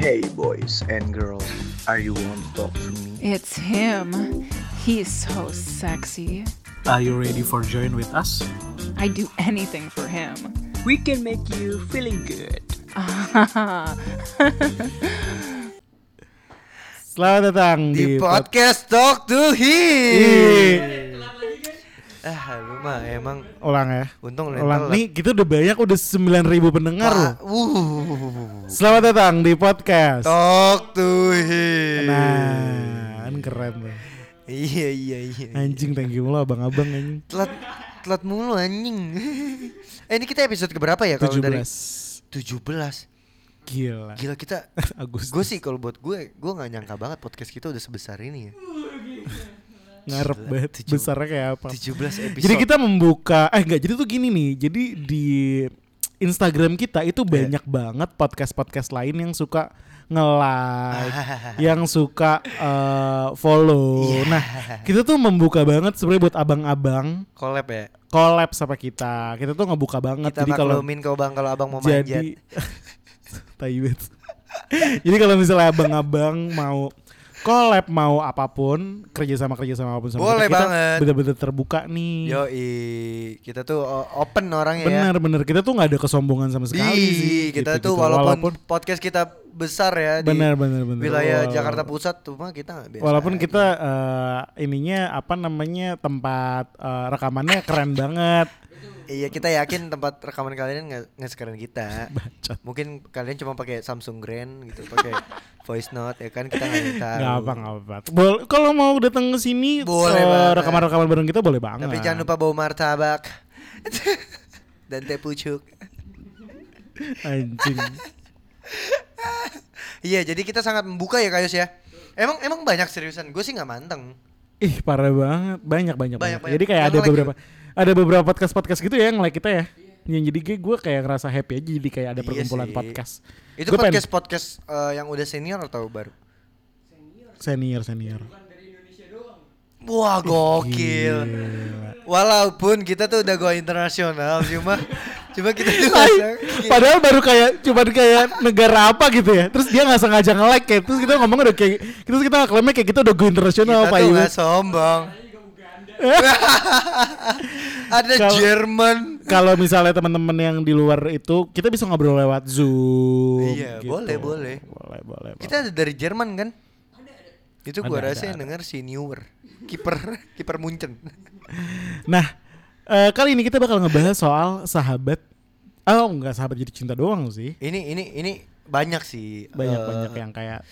Hey boys and girls, are you want to talk to me? It's him. He's so sexy. Are you ready for join with us? I'd do anything for him. We can make you feeling good. Selamat datang di di, podcast Talk to Him. Ah, lu mah emang Ulang ya. untung Ulang. Nih kita udah banyak udah 9000 pendengar loh. Uh, Selamat datang di podcast. Talk to Him. Nah, kan keren tuh. Iya iya iya. Anjing thank you lo abang-abang anjing. Telat telat mulu anjing. eh ini kita episode keberapa ya kalau 17. dari 17. Gila. Gila kita Agustus. Gue sih kalau buat gue, gue nggak nyangka banget podcast kita udah sebesar ini ya. ngarep banget. Besarnya kayak apa? 17 episode. Jadi kita membuka eh enggak jadi tuh gini nih. Jadi di Instagram kita itu Iya. banyak banget podcast-podcast lain yang suka nge-like, yang suka eh, follow. Iya. Nah, kita tuh membuka banget sebenarnya buat abang-abang collab ya. collab sama kita. Kita tuh ngebuka banget. Kita jadi kalau bang kalau abang mau manjat. jadi banget. jadi kalau misalnya abang-abang mau collab mau apa pun kerja sama kerja sama apa pun sama Boleh kita, banget. bener-bener terbuka nih. Yo kita tuh open orangnya ya. Bener bener kita tuh nggak ada kesombongan sama sekali Ih, sih. kita gitu, tuh gitu. walaupun, podcast kita besar ya di bener bener bener. wilayah Wal- Jakarta Pusat tuh mah kita biasa. Walaupun kita eh, ininya apa namanya tempat eh, rekamannya keren banget. Iya kita yakin tempat rekaman kalian nggak nggak sekeren kita. Bacot. Mungkin kalian cuma pakai Samsung Grand gitu, pakai voice note ya kan kita nggak tahu. Gak apa nggak apa. Bol- kalau mau datang ke sini Boleh eh, banget. rekaman-rekaman bareng kita boleh banget. Tapi jangan lupa bawa martabak dan teh pucuk. Anjing. Iya, jadi kita sangat membuka ya Kayus ya. Emang emang banyak seriusan. Gue sih nggak manteng. Ih parah banget, banyak banyak banyak. Banyak. Jadi kayak Yang ada like beberapa ada beberapa podcast podcast gitu ya yang like kita ya. Yang jadi gue gue kayak ngerasa happy aja jadi kayak ada Iya perkumpulan sih. podcast. Itu Gua pengen- podcast podcast eh, yang udah senior atau baru? Senior senior. Wah gokil. Gila. Walaupun kita tuh udah go internasional cuma cuma kita ngerasa- Padahal baru kayak cuman kayak negara apa gitu ya. Terus dia nggak sengaja nge-like kayak terus kita ngomong udah kayak terus kita klaimnya kayak kita udah go internasional kita apa tuh nggak sombong. Ada Kalau- Jerman. Kalau misalnya teman-teman yang di luar itu kita bisa ngobrol lewat Zoom. Iya, gitu. boleh, boleh. Boleh, boleh. Kita ada dari Jerman kan? Itu gua Ada, rasa ada, yang denger si Newer. Kiper kiper Munchen. Nah, eh, kali ini kita bakal ngebahas soal sahabat. Oh, enggak sahabat jadi cinta doang sih. Ini ini ini banyak sih. Banyak-banyak eh, yang kayak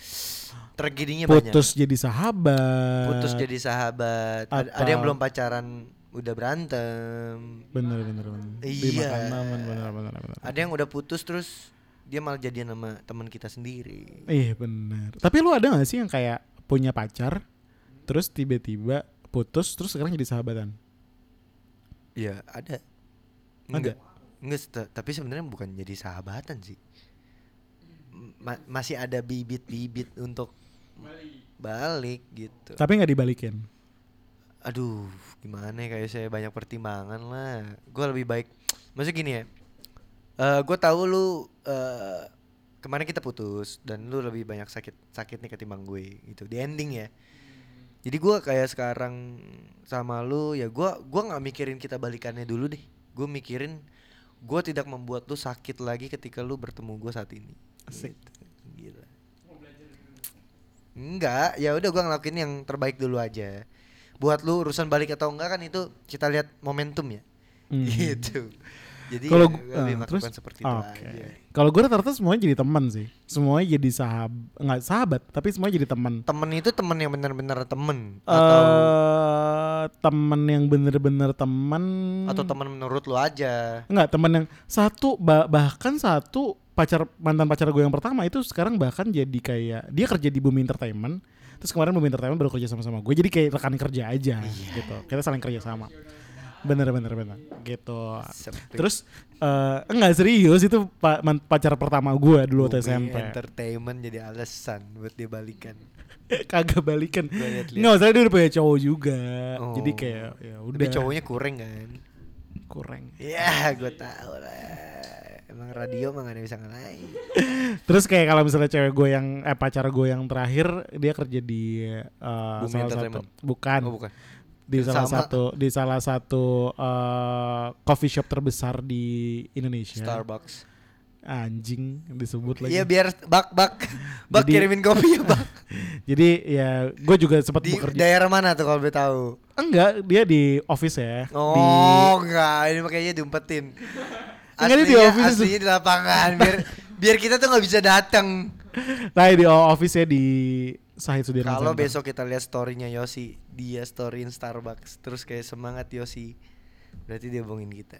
tragedinya banyak. putus jadi sahabat. Putus jadi sahabat. Ada, ada yang Atau- belum pacaran udah berantem. bener bener bener. Iya. Aman, bener bener bener. Ada yang udah putus terus dia malah jadian sama teman kita sendiri. Iya bener. Tapi lu ada gak sih yang kayak punya pacar, terus tiba-tiba putus, terus sekarang jadi sahabatan? Iya, ada. Enggak. Enggak, tapi sebenarnya bukan jadi sahabatan sih. Ma- masih ada bibit-bibit untuk balik gitu. Tapi nggak dibalikin. Aduh, gimana ya kayak saya banyak pertimbangan lah. Gue lebih baik. Maksudnya gini ya. eh gue tahu lu eh kemarin kita putus dan lu lebih banyak sakit sakitnya ketimbang gue gitu di ending ya. Jadi gue kayak sekarang sama lu ya gue gua nggak mikirin kita balikannya dulu deh. Gue mikirin gue tidak membuat lu sakit lagi ketika lu bertemu gue saat ini. Asik. Gitu. Enggak, ya udah gua ngelakuin yang terbaik dulu aja. Buat lu urusan balik atau enggak kan itu kita lihat momentum ya. Hmm. Gitu. Jadi Kalau ya, melakukan terus seperti itu oke. aja. Kalau gue rata-rata semuanya jadi teman sih. Semuanya jadi sahab nggak sahabat, tapi semuanya jadi teman. Temen itu temen yang benar-benar temen atau Eh teman yang bener-bener teman atau temen menurut lu aja. Enggak, teman yang satu ba- bahkan satu pacar mantan pacar gue yang pertama itu sekarang bahkan jadi kayak dia kerja di Bumi Entertainment. Terus kemarin Bumi Entertainment baru kerja sama-sama gue. Jadi kayak rekan kerja aja Iya. gitu. Kita saling kerja sama. Bener bener bener gitu. Sepi. Terus eh enggak serius itu pa- pacar pertama gue dulu waktu SMP. Entertainment jadi alasan buat dia balikan. Kagak balikan. Enggak, usah dia udah punya cowok juga. Oh. Jadi kayak ya udah Tapi cowoknya kurang kan? kurang. Ya, gue tahu lah. emang radio mah gak ada yang bisa ngalahin. Terus kayak kalau misalnya cewek gue yang eh pacar gue yang terakhir dia kerja di Bumi salah satu Entertainment. bukan Oh bukan. Di salah Sama. satu di salah satu eh, coffee shop terbesar di Indonesia. Starbucks. Anjing disebut lagi. Iya biar bak bak bak Jadi- kirimin kopi ya bak. Jadi ya gue juga sempat Di bekerja. daerah mana tuh kalau boleh tahu? Enggak, dia di office ya. di Oh enggak, ini makanya diumpetin. Dia di Aslinya, office aslinya di lapangan biar biar kita tuh nggak bisa datang. nah, di office ya di Sahid Sudirman. Kalau besok kita lihat storynya Yosi, dia storyin Starbucks, terus kayak semangat Yosi, berarti dia bohongin kita.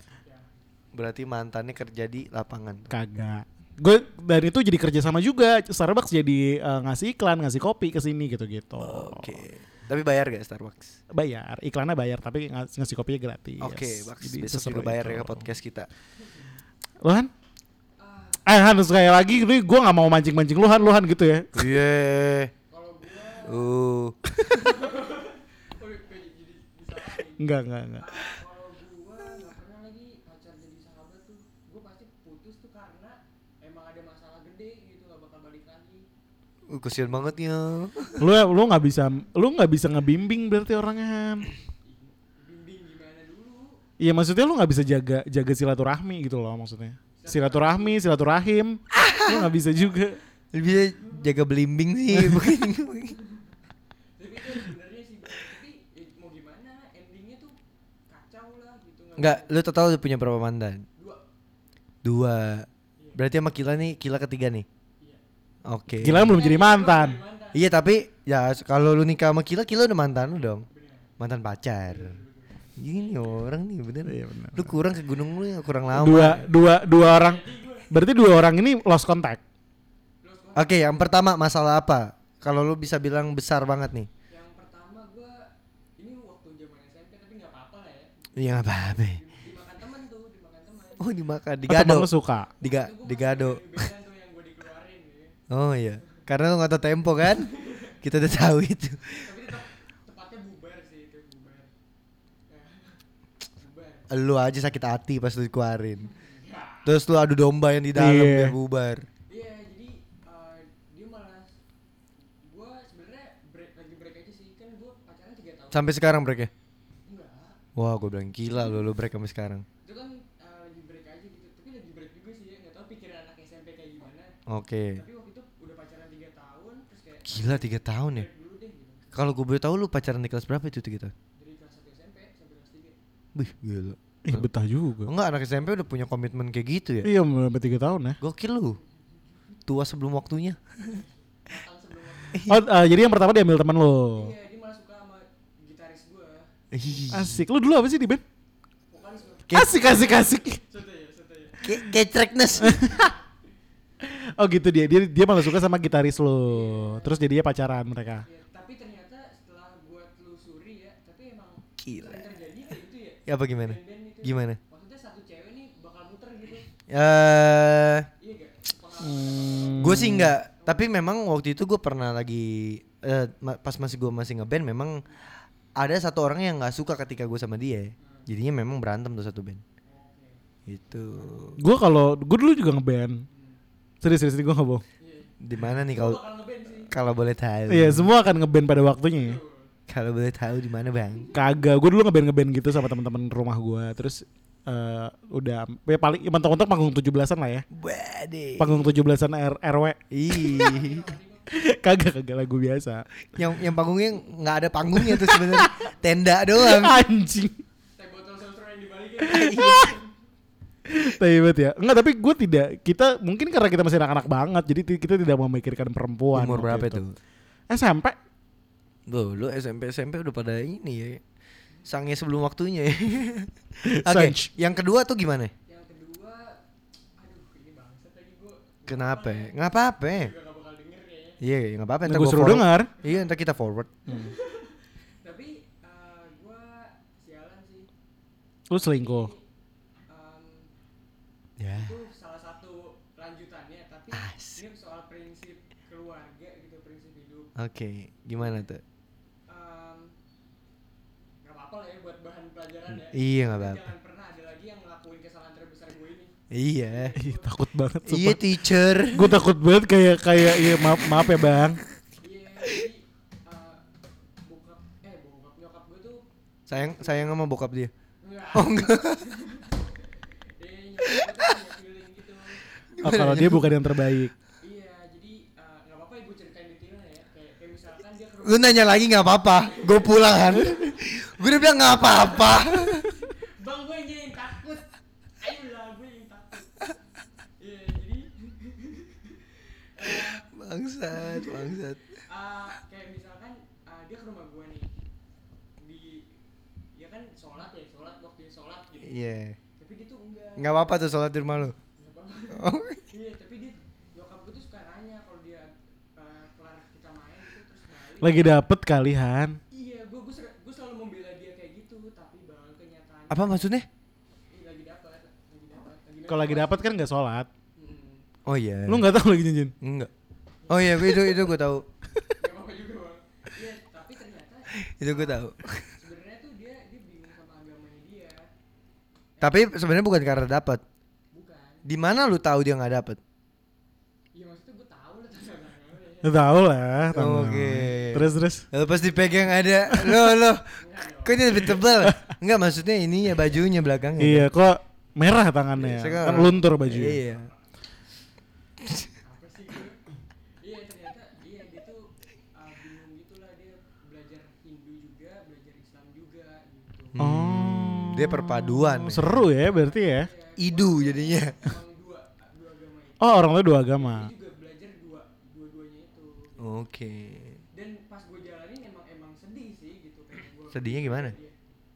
Berarti mantannya kerja di lapangan. kagak. Gue dan itu jadi kerja sama juga. Starbucks jadi eh, ngasih iklan, ngasih kopi ke sini gitu-gitu. Oke. Tapi bayar gak Starbucks? Bayar, iklannya bayar tapi ngas- ngasih kopinya gratis. Oke, Baks. Jadi Besok juga bayar itu. ya ke podcast kita. Lu Han? Eh Han sekali lagi gue gue gak mau mancing-mancing lu Han, lu Han gitu ya. Iya. Uh. Enggak, enggak, enggak. kalau gua nggak pernah lagi pacar jadi sahabat tuh gua pasti putus tuh karena emang ada masalah gede gitu nggak bakal balik lagi Uh, kasihan banget ya. Lu lu nggak bisa lu nggak bisa ngebimbing berarti orangnya bimbing gimana dulu Iya maksudnya lu nggak bisa jaga jaga silaturahmi gitu loh maksudnya. Silaturahmi, silaturahim, lu nggak bisa juga. Lebih jaga belimbing sih. tapi itu sebenarnya sih tapi ya, mau gimana endingnya tuh kacau lah gitu Enggak, lu total udah punya berapa mantan? dua Dua. Berarti sama Kila nih, Kila ketiga nih. Oke. Gila belum jadi mantan. Iya tapi ya kalau lu nikah sama Kila, Kila udah mantan lu dong. Mantan pacar. Gini orang nih bener. Iya, bener. Lu kurang ke gunung lu ya kurang lama. Dua dua dua orang. Berarti dua orang ini lost contact. Oke, yang pertama masalah apa? Kalau lu bisa bilang besar banget nih. yang pertama gua ini waktu zaman SMP tapi nggak apa-apa lah ya Iya nggak apa-apa. dimakan teman tuh dimakan teman Oh dimakan, Oh, digado. lu suka. Diga, digado. beneran tuh yang gua dikeluarin gitu Oh iya. Karena lu gak tau tempo kan? Kita udah tahu itu. tapi tetap tepatnya bubar sih itu bubar Ya. bubar Lu aja sakit hati pas lu dikeluarin. Terus lu adu domba yang di dalam Iya. biar bubar. Iya, jadi eh, dia malah gua sebenarnya break lagi break aja sih. Kan gua pacaran 3 tahun. Sampai sekarang break ya? Wah, gue bilang gila lu lu break sampai sekarang. Itu kan eh, lagi break aja gitu. Tapi lagi break juga sih ya. Enggak tahu pikiran anak SMP kayak gimana. Oke. Tapi waktu itu udah pacaran 3 tahun terus kayak Gila tiga tahun ya? gitu. Kalau gue boleh tahu lu pacaran di kelas berapa itu tiga tahun? Dari kelas 1 SMP sampai kelas 3. Wih, gila. Ih betah juga. Enggak anak SMP udah punya komitmen kayak gitu ya? Iya sampai tiga tahun ya. Gokil lu. Tua sebelum waktunya. Sebelum Oh eh, jadi yang pertama diambil temen lo. Iya, dia malah suka sama gitaris gua. Ih. Asik. Lu dulu apa sih di band? Asik asik asik. Trackness. Oh gitu dia dia dia malah suka sama gitaris lo. Terus jadinya pacaran mereka. Ya, tapi ternyata setelah gua telusuri ya, tapi emang Gila. terjadi kayak gitu ya. Ya apa gimana? Gimana? Maksudnya satu cewek nih bakal muter gitu. Eh, Iya. Hmm. gue sih enggak. Tapi memang waktu itu gue pernah lagi eh, ma- pas masih gue masih ngeband memang ada satu orang yang nggak suka ketika gue sama dia. Jadinya memang berantem tuh satu band. Itu Gue kalau gue dulu juga ngeband. Serius serius gue nggak bohong. di mana nih kalau Bakal ngeband sih. kalau boleh tahu? Iya semua akan ngeband pada waktunya ya. Kalau boleh tahu di mana bang? Kagak, gue dulu ngeband ngeband gitu sama teman-teman rumah gue. Terus eh, udah ya paling mentok-mentok panggung 17-an lah ya. Bade. Panggung 17-an R RW. Ih. kagak kagak lagu biasa. yang yang panggungnya nggak ada panggungnya tuh sebenarnya tenda doang. Anjing. Dibalikin. Tapi banget ya. Enggak, tapi gue tidak kita mungkin karena kita masih anak-anak banget jadi kita tidak memikirkan perempuan. Umur berapa itu. itu? SMP. Loh, lu SMP SMP udah pada ini ya. Sangnya sebelum waktunya ya. Oke, Sanj. yang kedua tuh gimana? Yang kedua, aduh ini bangsat lagi gua. Kenapa? Nggak apa-apa. Gak. Iya, nggak apa-apa. Nah, Ntar gue gua suruh dengar. Iya, ntar kita forward. Tapi eh, gua sialan sih. Lu selingkuh. Em, Ya. itu salah satu lanjutannya tapi Asik. ini soal prinsip keluarga gitu prinsip hidup Oke, gimana tuh? Em, nggak apa-apa lah ya buat bahan pelajaran ya Iya, nggak Tapi apa-apa. jangan pernah ada lagi yang ngelakuin kesalahan Iya. Ih, takut banget Iya sumpah. teacher. Gue takut banget kayak kayak iya maaf maaf ya bang. Iya, eh Sayang sayang sama bokap dia. enggak. Oh enggak. Iya. Oh, kalau dia bukan yang terbaik. Iya, jadi nggak apa-apa ya gue ceritain detailnya ya. Kayak, kayak misalkan dia ke rumah Lu nanya lagi nggak apa-apa. Gue pulang kan. gue udah bilang nggak apa-apa. Bang gue yang jadi takut. Ayolah gue yang takut. Iya, jadi eh, bangsat, bangsat. uh, kayak misalkan uh, dia ke rumah gue nih di ya kan sholat ya sholat waktunya sholat gitu. Iya. Tapi dia tuh enggak. Nggak apa-apa tuh sholat di rumah apa-apa. Oh. Iya, tapi dia nyokap gue tuh suka nanya kalau dia uh, kelar kita main gitu terus balik. Lagi dapet kalian. Iya, gue gue, gue selalu membela dia kayak gitu, tapi bang kenyataannya Apa maksudnya? Lagi dapat, lagi lagi Kalau lagi dapet kan nggak sholat. Hmm, Oh iya. Lu nggak tahu lagi cincin. Enggak. Oh iya, itu itu gue tahu. Iya, tapi ternyata Itu gue tahu. sebenarnya tuh dia dia bingung sama agamanya dia, Tapi sebenarnya bukan karena dapat. bukan. Di mana lu tahu dia nggak dapat? Iya maksudnya gue tahu lah. Lu tahu lah. tahu. Oke. Terus terus. Lalu pas dipegang ada lo lo. Kok ini lebih tebal? Enggak maksudnya ininya bajunya belakangnya. Iya kok merah tangannya. Kan luntur baju. Iya. Apa sih gue? Iya ternyata iya dia tuh uh, bingung gitu lah dia belajar Hindu juga, belajar Islam juga gitu. Oh. Dia perpaduan. Seru ya berarti ya. Idu jadinya. Oh orang tuh dua agama. Dia juga belajar dua dua-duanya itu. Oke. dan pas gue jalanin emang emang sedih sih gitu kayak Sedihnya gimana?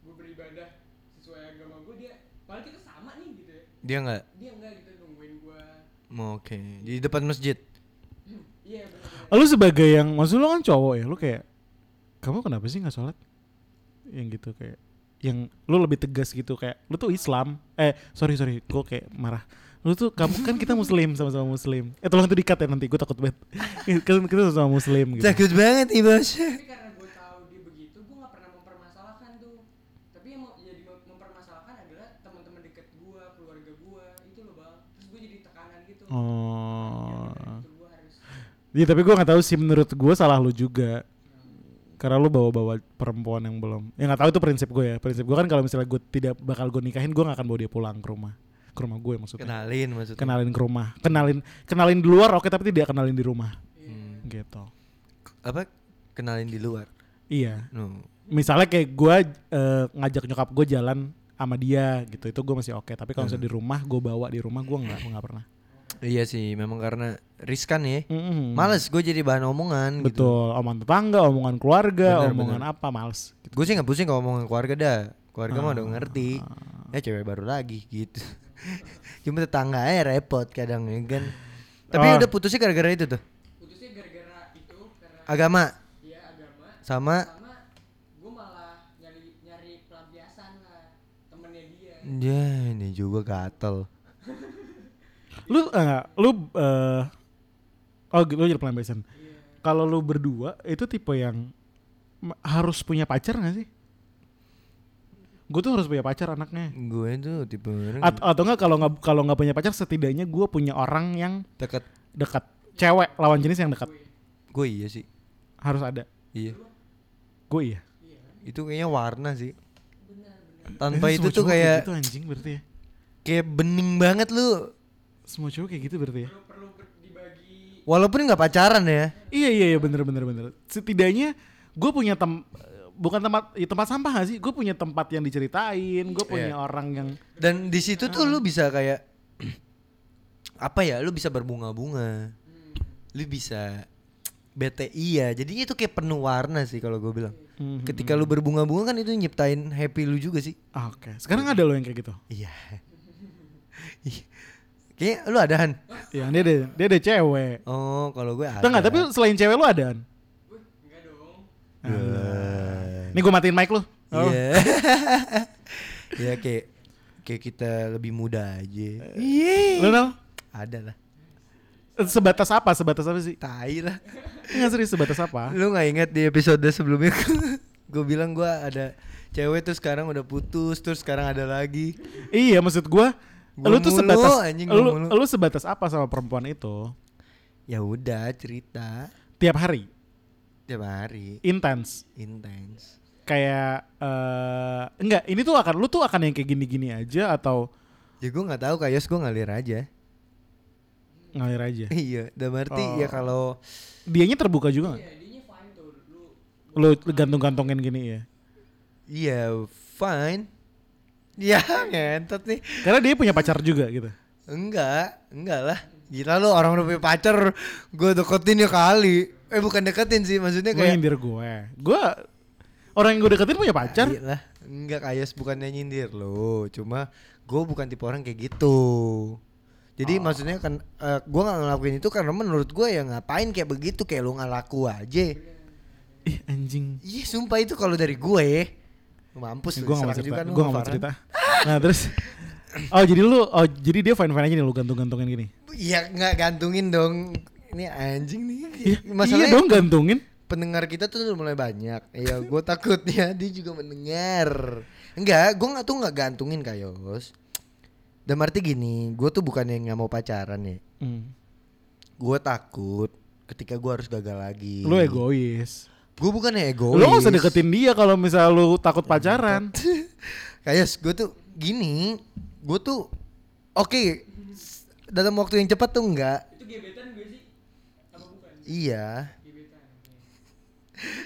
gue beribadah sesuai agama gue dia padahal kita sama nih gitu ya Dia nggak. dia enggak gitu nungguin gue Oke. Di depan masjid. iya Oh, Lu sebagai yang maksud lu kan cowok ya, lu kayak kamu kenapa sih nggak sholat? Yang gitu kayak yang lu lebih tegas gitu kayak lu tuh Islam. Eh sorry sorry, gue kayak marah. Lu tuh kamu kan kita Muslim sama-sama Muslim. Eh tolong itu dikat ya nanti gue takut banget. kan kita sama-sama Muslim gitu. Takut banget nih bos. tapi karena gue tahu dia begitu gue nggak pernah mempermasalahkan tuh tapi yang mau jadi mem- mempermasalahkan adalah teman-teman dekat gue keluarga gue itu loh bang terus gue jadi tekanan gitu Oh. harus Iya tapi gue nggak tahu sih menurut gue salah lu juga. Karena lu bawa-bawa perempuan yang belum. Ya nggak tahu itu prinsip gue ya. Prinsip gue kan kalau misalnya gue tidak bakal gue nikahin, gue nggak akan bawa dia pulang ke rumah. Ke rumah gue maksudnya. Kenalin maksudnya. kenalin ke rumah kenalin kenalin di luar oke tapi tidak kenalin di rumah Hmm. gitu Apa? Kenalin di luar. iya No. misalnya kayak gue eh, ngajak nyokap gue jalan sama dia gitu itu gue masih oke tapi kalau misalnya di rumah gue bawa di rumah gue nggak nggak pernah Iya sih, memang karena riskan ya. Mm-mm. Males gue jadi bahan omongan gitu. betul omongan tetangga omongan keluarga Bener, omongan apa males gitu. Gue sih nggak pusing kalau ngomongin keluarga dah. Keluarga mah Ah. udah ngerti. Ya cewek baru lagi gitu. Cuma tetangga aja repot kadang ya kan. Tapi Oh. udah putusnya gara-gara itu tuh. putusnya gara-gara itu karena Agama ya agama sama sama gue malah nyari nyari pelampiasan lah temennya dia ya ini juga gatel. lu eh, lu eh, oh lu jadi pelampiasan kalau lu berdua itu tipe yang harus punya pacar gak sih? Gue tuh harus punya pacar anaknya. Gue tuh tipe orang At- atau enggak kalau nggak kalau nggak punya pacar setidaknya gue punya orang yang deket. dekat. Cewek lawan jenis yang dekat. Gue iya sih. harus ada. Iya. gue iya. Itu kayaknya warna sih. Tanpa Eh, itu tuh kayak gitu anjing berarti ya. kayak bening banget lu. Semua cowok kayak gitu berarti ya perlu perlu ber- dibagi Walaupun nggak pacaran ya. iya iya iya bener bener bener setidaknya gue punya tem bukan tempat ya tempat sampah gak sih gue punya tempat yang diceritain gue punya Iya. orang yang Dan di situ tuh lu bisa kayak apa ya? Lu bisa berbunga-bunga. Lu bisa BTI ya. Jadinya itu kayak penuh warna sih kalau gue bilang. Mhm. Ketika lu berbunga-bunga kan itu nyiptain happy lu juga sih. Ah, oke sekarang ada lo yang kayak gitu Iya. Kayaknya lu ada Han. ya dia ada dia ada cewek Oh, kalau gue ada. Tuh nggak tapi selain cewek lu ada Wih, enggak dong Alah. Nih gue matiin mic lu Oh. Iya. ya kayak kayak kita lebih muda aja. Iya. Lu tau? Ada lah. Sebatas apa? Sebatas apa sih? Tai lah. Enggak serius sebatas apa? Lu nggak ingat di episode sebelumnya gue bilang gua ada cewek tuh sekarang udah putus terus sekarang ada lagi. iya maksud gua Gua lu tuh mulu, sebatas anjing lu, mulu. lu sebatas apa sama perempuan itu? Ya udah cerita Tiap hari tiap hari intens. intens. Kayak eh enggak, ini tuh akan lu tuh akan yang kayak gini-gini aja atau Ya gue nggak tahu kayak gue ngalir aja. ngalir aja. iya, dalam arti ya Oh. kalau Dianya terbuka juga nggak? ya dinya fine tuh lu Lu gantung-gantungin gini ya. iya fine. Ya ngentot nih. Karena dia punya pacar juga gitu. Enggak, enggak lah. Gila lu orang udah punya pacar, gue deketin ya kali. Eh bukan deketin sih, maksudnya Gue kayak nyindir gue. Gue orang yang gue deketin punya pacar. Iya lah. Enggak kayak bukannya nyindir lo, cuma gue bukan tipe orang kayak gitu. Jadi maksudnya kan eh, gue nggak ngelakuin itu karena menurut gue ya ngapain kayak begitu kayak lu nggak laku aja. Ih anjing. Iya sumpah itu kalau dari gue mampus gue gak mau cerita. Gue gak mau cerita. Nah terus. Oh jadi lu, oh jadi dia fine fine aja nih lu gantung-gantungin gini. Iya nggak gantungin dong. Ini anjing nih. Iya, Masalahnya iya dong gantungin. pendengar kita tuh udah mulai banyak. Iya, gue takutnya dia juga mendengar. Enggak, gue nggak tuh nggak gantungin kayos. Dan arti gini, gue tuh bukan yang nggak mau pacaran ya. Hmm. Gue takut ketika gue harus gagal lagi. Lu egois. Gue bukan yang egois. Lu gak usah deketin dia kalau misal lu takut pacaran. Kayos, gue tuh gini, gue tuh oke s- dalam waktu yang cepat tuh enggak. itu gebetan gue sih apa bukan Iya. gebetan oke.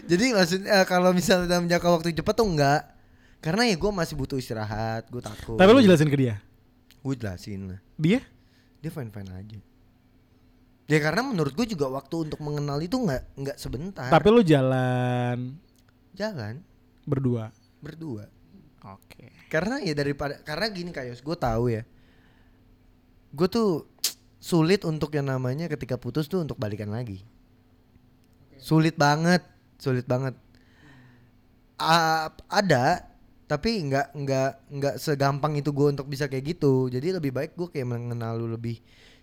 Jadi maksudnya eh, kalau misalnya dalam jangka waktu cepat tuh enggak. Karena ya gue masih butuh istirahat, gue takut. Tapi lu jelasin ke dia. Gue jelasin lah. Dia? Dia fine fine aja. Ya karena menurut gue juga waktu untuk mengenal itu nggak nggak sebentar. Tapi lu jalan Jangan berdua. berdua. Oke. Karena ya daripada karena gini kayos gue tahu ya. Gue tuh sulit untuk yang namanya ketika putus tuh untuk balikan lagi. Sulit banget, sulit banget. A- ada tapi nggak nggak nggak segampang itu gue untuk bisa kayak gitu. Jadi lebih baik gue kayak mengenal lu lebih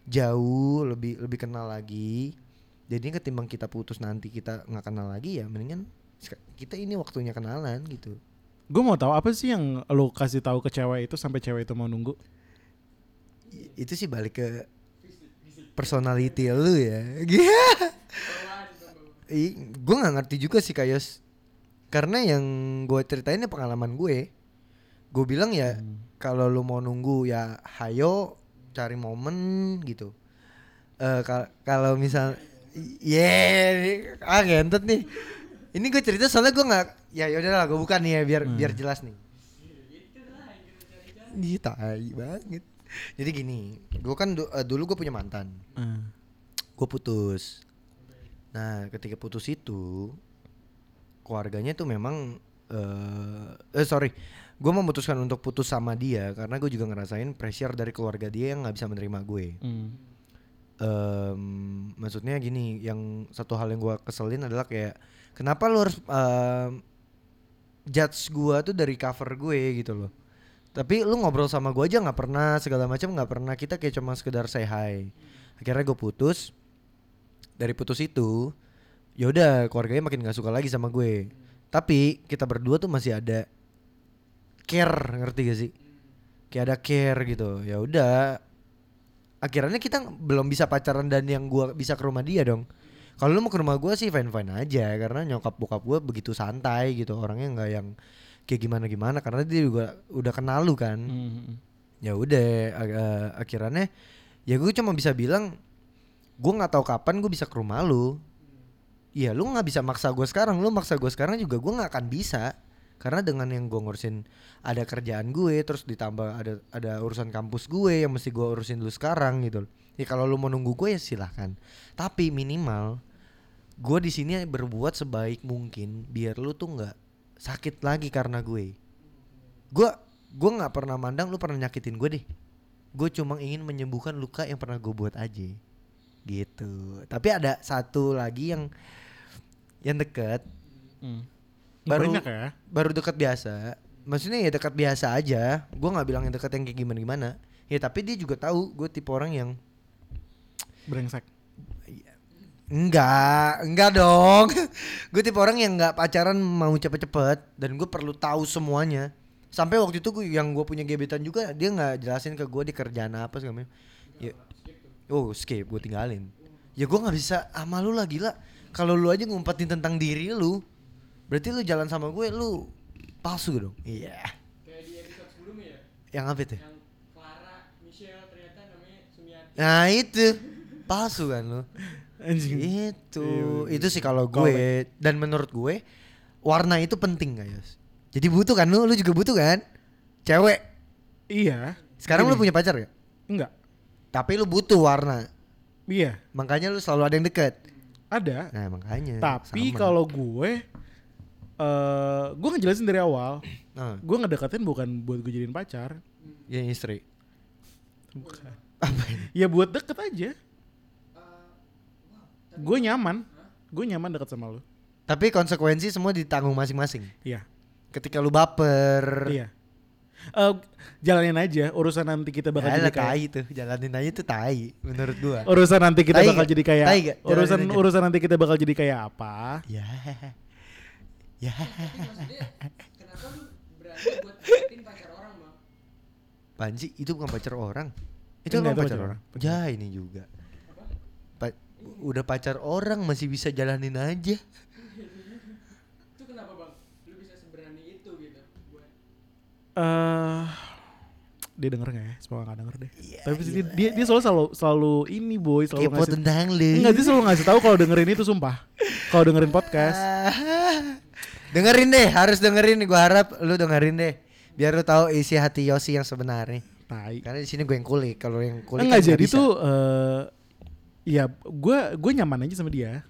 jauh, lebih lebih kenal lagi. Jadi ketimbang kita putus nanti kita nggak kenal lagi ya mendingan kita ini waktunya kenalan gitu. Gue mau tahu apa sih yang lu kasih tahu ke cewek itu sampai cewek itu mau nunggu? Itu sih balik ke personality lu ya. Iya. gue nggak ngerti juga sih kayos. Karena yang gue ceritain ini pengalaman gue. Gue bilang ya kalau lu mau nunggu ya hayo cari momen gitu. Eh kal- kalau misal yeah, ah gentet nih. Ini gue cerita soalnya gue nggak ya yaudah lah gue bukan nih ya biar biar jelas nih. Ih, tai banget. Jadi gini, gue kan du- eh, dulu gue punya mantan, Eh. gue putus. Nah, ketika putus itu, keluarganya tuh memang, eh, eh sorry, gue memutuskan untuk putus sama dia karena gue juga ngerasain pressure dari keluarga dia yang nggak bisa menerima gue. Hmm. Em, maksudnya gini, yang satu hal yang gue keselin adalah kayak, kenapa lu harus em, judge gue tuh dari cover gue gitu loh. Tapi lu ngobrol sama gue aja nggak pernah segala macam nggak pernah kita kayak cuma sekedar say hi. Akhirnya gue putus. Dari putus itu, ya udah keluarganya makin nggak suka lagi sama gue. Tapi kita berdua tuh masih ada care ngerti gak sih? Kayak ada care gitu. Ya udah. Akhirnya kita belum bisa pacaran dan yang gua bisa ke rumah dia dong. Kalau lu mau ke rumah gua sih fine fine aja karena nyokap bokap gua begitu santai gitu orangnya nggak yang kayak gimana gimana karena dia juga udah kenal lu kan Hmm. ya udah eh, akhirnya ya gue cuma bisa bilang gue nggak tahu kapan gue bisa ke rumah lu Iya lu nggak bisa maksa gue sekarang. Lu maksa gue sekarang juga gue nggak akan bisa. Karena dengan yang gue ngurusin ada kerjaan gue terus ditambah ada ada urusan kampus gue yang mesti gue urusin dulu sekarang gitu ya kalau lu mau nunggu gue ya silahkan. Tapi minimal gue di sini berbuat sebaik mungkin biar lu tuh nggak sakit lagi karena gue. Gue gue nggak pernah mandang lu pernah nyakitin gue deh. Gue cuma ingin menyembuhkan luka yang pernah gue buat aja. Gitu. Tapi ada satu lagi yang yang deket Hmm. Baru- Banyak ya? baru dekat biasa maksudnya ya dekat biasa aja gue nggak bilang yang dekat yang kayak gimana gimana ya tapi dia juga tahu gue tipe orang yang Brengsek. Enggak, enggak dong. gue tipe orang yang enggak pacaran mau cepet-cepet dan gue perlu tahu semuanya Sampai waktu itu gua, yang gue punya gebetan juga dia nggak jelasin ke gue di kerjaan apa segala macam. Ya. Oh skip gue tinggalin. Ya gue nggak bisa sama lu lah gila. Kalau lu aja ngumpetin tentang diri lu, berarti lu jalan sama gue lu palsu dong. Iya. Kayak di episode sebelumnya ya, Yang apa itu? yang Clara, Michelle ternyata namanya Sumiati. Nah itu palsu kan lu. Anjing. Itu Iya, itu sih kalau gue dan menurut gue warna itu penting guys. Jadi butuh kan lu, lu juga butuh kan? Cewek. Iya. Sekarang lu Gini. punya pacar gak? Enggak. Tapi lu butuh warna. Iya, Makanya lu selalu ada yang deket. Ada. Nah makanya. Tapi kalau gue eh gue ngejelasin dari awal, nah, gue ngedeketin bukan buat gue jadiin pacar. ya istri. Bukan. Apa ini? Ya buat deket aja. Gue nyaman. Gue nyaman deket sama lu. Tapi konsekuensi semua ditanggung masing-masing. Iya. Ketika lu baper. Iya. Eh, jalanin aja urusan nanti kita bakal Ya jadi lah, kayak tai tuh, jalanin aja tuh tai menurut gua. urusan nanti kita Tai bakal nggak? jadi kayak Tai? Jalanin urusan aja. urusan nanti kita bakal jadi kayak apa? Ya. Ya. kenapa lu berani buat pacar orang bang? Panji itu bukan pacar orang. Itu itu pacar pacar orang. Ya ini juga. Pa- udah pacar orang masih bisa jalanin aja. Eh dia denger gak ya? Semoga gak denger deh. Iya, Tapi iya. dia, dia dia selalu selalu selalu ini boy selalu Kepo ngasih tentang lu. Enggak dia selalu ngasih tahu kalau dengerin itu sumpah. Kalau dengerin podcast. Dengerin deh, harus dengerin. Gua harap lu dengerin deh. Biar lu tahu isi hati Yosi yang sebenarnya. Tai. Karena di sini gue yang kulik. Kalau yang kulik Enggak kan jadi bisa. tuh eh ya gue gue nyaman aja sama dia.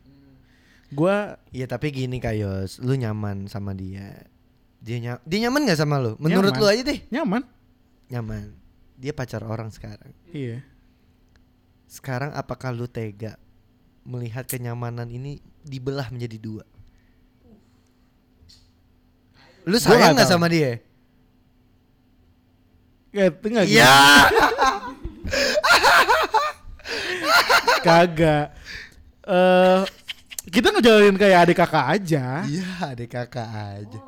Gue Iya tapi gini Kayos, lu nyaman sama dia. Dia ny dia nyaman nggak sama lu? Menurut Nyaman. lu aja deh. nyaman. Nyaman. Dia pacar orang sekarang. Iya. Sekarang apakah lu tega melihat kenyamanan ini dibelah menjadi dua? Lu sayang nggak tahu. sama dia? Kayak enggak gitu. Iya. Kagak. Eh kita ngejalanin kayak adik kakak aja. Iya, adik kakak aja.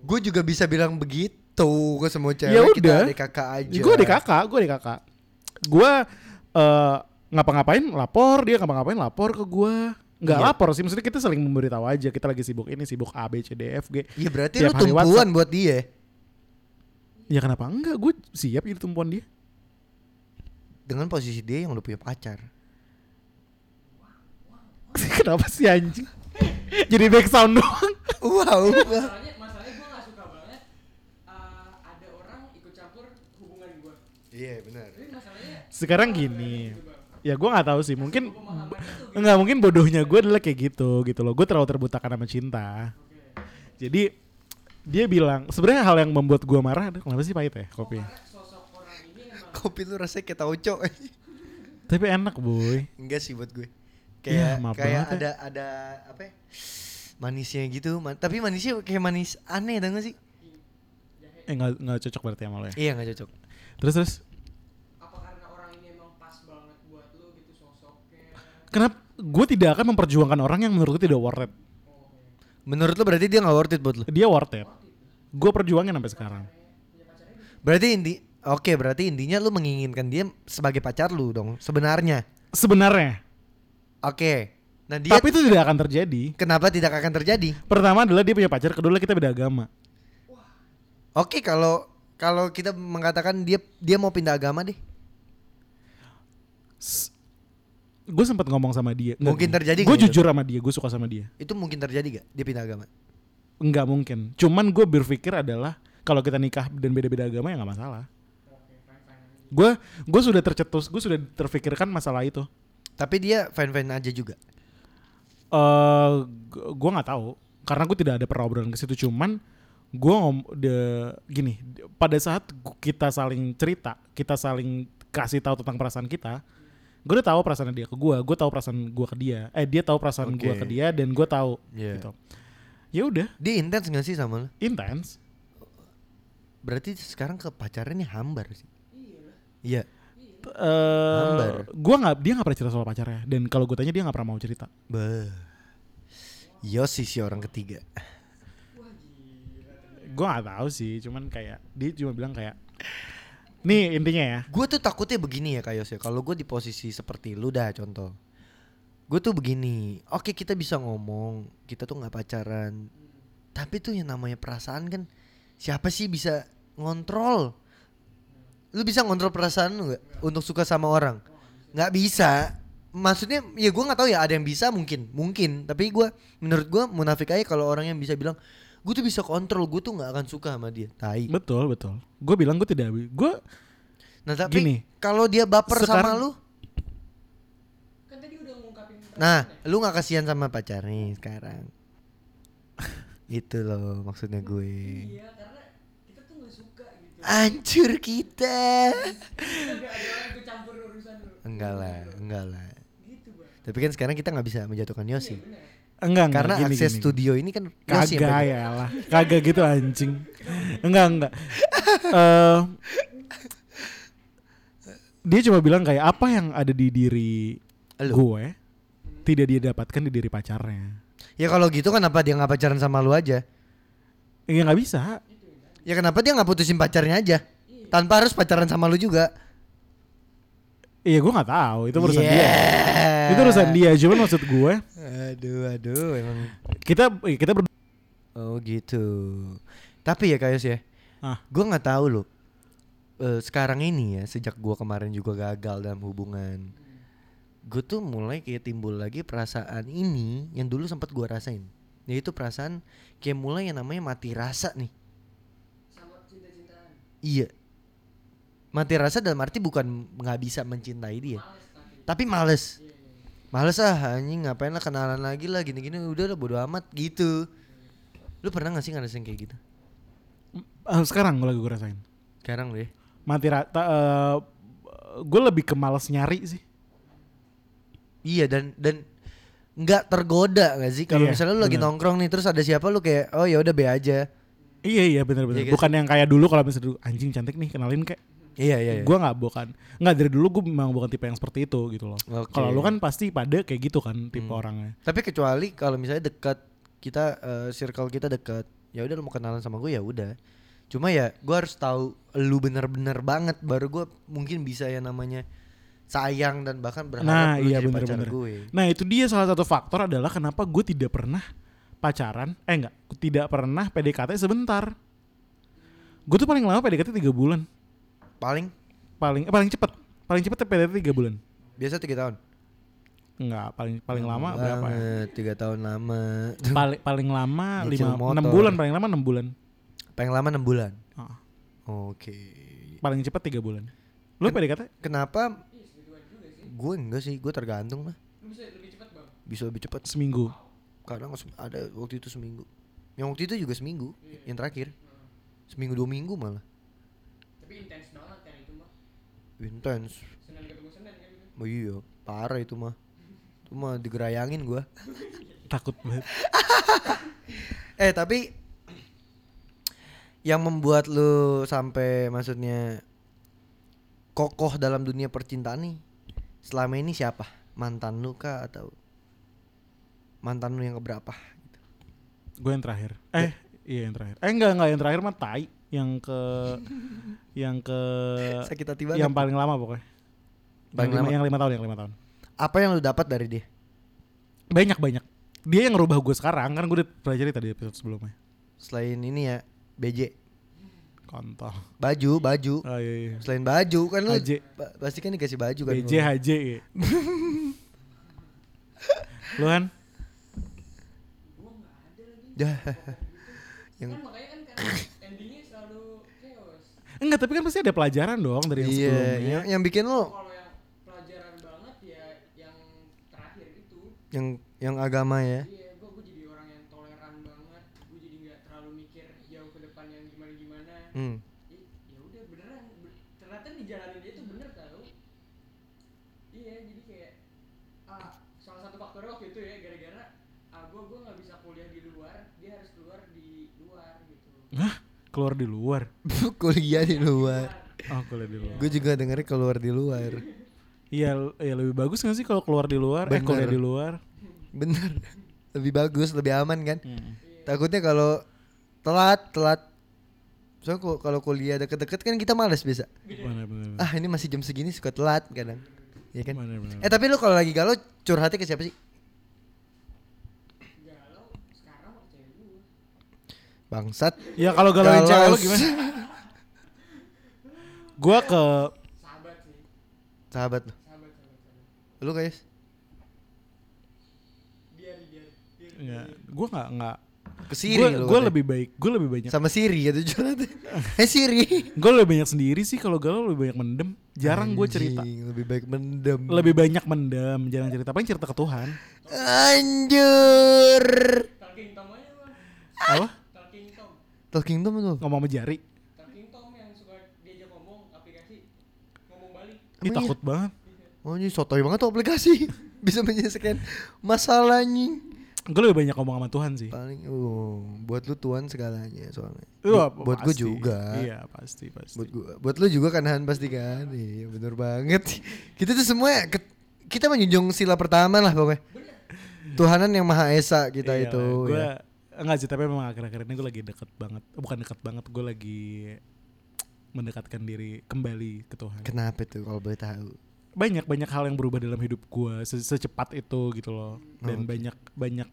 Gue juga bisa bilang begitu ke semua cewek Ya kita udah. adik kakak aja. Gue adik kakak, gue adik kakak. Gue eh ngapa-ngapain lapor, dia ngapa-ngapain lapor ke gue. Nggak Iya. lapor sih, maksudnya kita saling memberitahu aja. Kita lagi sibuk ini, sibuk A, B, C, D, F, G. Iya berarti Tiap lu tumpuan buat dia. Ya kenapa enggak? Gue siap jadi tumpuan dia. Dengan posisi dia yang lu punya pacar. kenapa sih anjing? jadi back sound doang. Wow. masalahnya masalahnya gue nggak suka banget eh, ada orang ikut campur hubungan gue Iya benar. tapi masalahnya Sekarang gini. Ya gue nggak tahu sih, mungkin Enggak mungkin bodohnya gue adalah kayak gitu gitu loh. Gue terlalu terbutakan sama cinta. Jadi dia bilang sebenarnya hal yang membuat gue marah adalah kenapa sih pahit ya kopi? karena Kopi lu rasanya kayak tauco. Tapi enak boy. Enggak sih buat gue. Iya, Kayak maaf kayak banget ya. ada ada apa? ya, Manisnya gitu, man- tapi manisnya kayak manis aneh tau gak sih? Eh nggak nggak cocok berarti sama lo ya. Iya nggak cocok. Terus terus apa karena orang ini emang pas banget buat lu gitu sosoknya kenapa gue tidak akan memperjuangkan orang yang menurut gue tidak worth it. Menurut lu berarti dia nggak worth it buat lu? Dia worth it. Gue perjuangin sampai sekarang. Berarti inti Oke, berarti intinya lu menginginkan dia sebagai pacar lu dong sebenarnya. Sebenarnya. Oke. Nah, dia Tapi itu tidak akan terjadi. kenapa tidak akan terjadi? Pertama adalah dia punya pacar, kedua kita beda agama. Oke, kalau kalau kita mengatakan dia dia mau pindah agama deh. Gue sempat ngomong sama dia. Mungkin terjadi Gue nggak itu? jujur sama dia, gue suka sama dia. Itu mungkin terjadi gak dia pindah agama? Enggak mungkin. Cuman gue berpikir adalah kalau kita nikah dan beda-beda agama ya nggak masalah. Gue gue sudah tercetus, gue sudah terfikirkan masalah itu. Tapi dia fine-fine aja juga. Eh, gue nggak tahu karena gue tidak ada pernah obrolan ke situ. Cuman gue ngom de, gini, de- pada saat kita saling cerita, kita saling kasih tahu tentang perasaan kita, gue udah tahu perasaan dia ke gue, gue tahu perasaan gue ke dia, eh dia tahu perasaan gue Oke. ke dia dan gue tahu Iya. gitu. Ya udah, Dia intens gak sih sama lu? intens. Berarti sekarang ke pacarnya nih hambar sih. Iya. eh Hambar. gue nggak dia nggak pernah cerita soal pacarnya dan kalau gue tanya dia nggak pernah mau cerita Bah. Yosi si orang ketiga. gue gak tahu sih cuman kayak dia cuma bilang kayak nih intinya ya Gue tuh takutnya begini ya Kayos ya. Kalau gue di posisi seperti lu dah contoh. Gue tuh begini. Oke kita bisa ngomong. Kita tuh nggak pacaran. Tapi tuh yang namanya perasaan kan. Siapa sih bisa ngontrol? Lu bisa ngontrol perasaan lu nggak? Untuk suka sama orang? Nggak bisa. Maksudnya ya gue nggak tahu ya ada yang bisa mungkin mungkin tapi gue menurut gue munafik aja kalau orang yang bisa bilang gue tuh bisa kontrol gue tuh nggak akan suka sama dia tai betul betul gue bilang gue tidak gue nah tapi Gini, kalau dia baper sama sekarang- lu kan tadi udah ngungkapin Nah, perasaannya. lu gak kasihan sama pacarnya sekarang. Itu loh maksudnya gue. iya karena kita tuh nggak suka gitu Hancur kita. Kita nggak ada orang ikut campur urusan lu Enggak lah, enggak lah. gitu bang Tapi kan sekarang kita nggak bisa menjatuhkan Yosi. bener enggak enggak Karena gini, akses gini. studio ini kan kagak pegang. ya lah kagak gitu anjing enggak enggak Eh dia cuma bilang kayak apa yang ada di diri Lu. gue tidak dia dapatkan di diri pacarnya Ya kalau gitu kenapa dia nggak pacaran sama lu aja? ya nggak bisa Ya kenapa dia nggak putusin pacarnya aja? Tanpa harus pacaran sama lu juga. Iya gue nggak tahu itu urusan dia Yeah. itu urusan dia cuman maksud gue Aduh, aduh, emang. kita eh, kita ber Oh gitu. Tapi ya Kayos ya, Ah. gue nggak tahu loh. Eh, sekarang ini ya, sejak gue kemarin juga gagal dalam hubungan, gue tuh mulai kayak timbul lagi perasaan ini yang dulu sempat gue rasain. Yaitu perasaan kayak mulai yang namanya mati rasa nih. sama cinta-cintaan Iya. Mati rasa dalam arti bukan nggak bisa mencintai dia, males tapi males. iya iya iya. Males ah anjing ngapain lah kenalan lagi lah gini-gini udah lah bodo amat gitu. Lu pernah gak sih ngerasain kayak gitu? eh, sekarang gue lagi gue rasain Sekarang lu ya. mati rata eh, gue lebih ke males nyari sih Iya dan dan nggak tergoda gak sih kalau Iya, misalnya lu lagi bener. nongkrong nih terus ada siapa lu kayak oh ya udah be aja. iya iya benar-benar Iya kan bukan yang kayak dulu kalau misalnya dulu, anjing cantik nih kenalin kayak Iya iya. iya. gue nggak bukan nggak dari dulu gue memang bukan tipe yang seperti itu gitu loh Oke. kalau lu kan pasti pada kayak gitu kan tipe Hmm. orangnya Tapi kecuali kalau misalnya dekat kita eh, circle kita dekat, ya udah lu mau kenalan sama gue ya udah. Cuma ya gue harus tahu lu bener-bener banget baru gue mungkin bisa ya namanya sayang dan bahkan berharap nah lu iya jadi pacar bener-bener gue. nah itu dia salah satu faktor adalah kenapa gue tidak pernah pacaran eh enggak tidak pernah PDKT sebentar gue tuh paling lama PDKT tiga bulan Paling paling eh, paling cepet paling cepet PDKT tiga bulan biasa tiga tahun. enggak paling paling lama berapa ya Tiga tahun lama. paling paling lama lima enam bulan paling lama enam bulan Paling lama enam bulan. Ah, Oke. paling cepat tiga bulan lu Ken- PDKT Kenapa? Gue enggak sih, gue tergantung lah. bisa lebih cepat bang Bisa lebih cepat. seminggu Kadang ada waktu itu seminggu. Yang waktu itu juga seminggu. Iya. Yang terakhir. Seminggu dua minggu malah. tapi intens banget kan itu mah Intens. senin ketemu senin kan itu Oh iya, parah itu mah. Itu mah digerayangin gua. takut banget Eh tapi yang membuat lu sampai maksudnya kokoh dalam dunia percintaan nih selama ini siapa? Mantan lu kah atau mantan lu yang keberapa? gue yang terakhir eh iya yang terakhir eh enggak enggak yang terakhir mah tai yang ke yang ke Sakit hati banget. yang paling lama pokoknya Paling yang, lima, lama. yang lima tahun yang lima tahun Apa yang lu dapat dari dia? banyak banyak dia yang ngerubah gue sekarang kan gue udah pernah cerita di episode sebelumnya Selain ini ya, BJ. kontol Baju, baju. oh iya, iya. Selain baju kan lu HJ. pasti kan dikasih baju kan. BJ HJ ya. lu kan yang kan makanya kan karena endingnya selalu chaos enggak tapi kan pasti ada pelajaran dong dari yang iya, sebelumnya yang, yang bikin lu kalau yang pelajaran banget ya yang terakhir itu yang yang agama ya. iya gua gua jadi orang yang toleran banget gua jadi nggak terlalu mikir jauh ke depan yang gimana gimana Hmm. ya udah beneran Be- ternyata di jalan dia tuh bener tau iya jadi kayak ah salah satu faktornya waktu itu ya gara-gara ah gua gua nggak bisa kuliah di luar dia harus keluar di luar gitu Hah? Keluar di luar Kuliah di luar. oh keluar di luar Gue juga dengernya keluar di luar. iya ya lebih bagus gak sih kalau keluar di luar eh Bener. kuliah di luar Bener. Lebih bagus, lebih aman kan? Hmm. Takutnya kalau telat, telat kok- kalau kuliah deket-deket kan kita males biasa. Bener, bener, bener. Ah ini masih jam segini suka telat kadang. Iya kan? Bener, bener. Eh tapi lu kalau lagi galau curhatnya ke siapa sih? galau sekarang sama cewek gue Bangsat. Ya kalau galauin cewek lu Galau. gimana? Gua ke sahabat sih Sahabat lu. sahabat Lu guys. ya, gua nggak nggak Ke Siri gua, lu. gua lebih baik, gua lebih banyak. sama Siri gitu curhatnya. Eh Siri. Gua lebih banyak sendiri sih kalau galau lebih banyak mendem. Jarang gue cerita. Lebih baik mendem. Lebih banyak mendem, jarang cerita. Paling cerita ke Tuhan. Anjur. Apa? Talking tom tuh. Ngomong sama jari. talking tom yang suka diajak ngomong aplikasi ngomong balik Ih Emang takut banget. Oh ini sotoy banget tuh aplikasi. Bisa menyelesaikan masalah anjing. Gue lebih banyak ngomong sama Tuhan sih. Paling oh, buat lu Tuhan segalanya soalnya. Bu- buat gue juga. Iya pasti pasti. Buat gua, buat lu juga kan Han pasti kan. Iya bener banget. Kita tuh semua ke- kita menjunjung sila pertama lah pokoknya. Tuhanan yang Maha Esa kita Iya, itu. Gue ya. Enggak sih tapi memang akhir-akhir ini gue lagi deket banget. Bukan dekat banget, gue lagi mendekatkan diri kembali ke Tuhan. Kenapa tuh kalau boleh tahu? banyak banyak hal yang berubah dalam hidup gue secepat itu gitu loh dan Oke. banyak banyak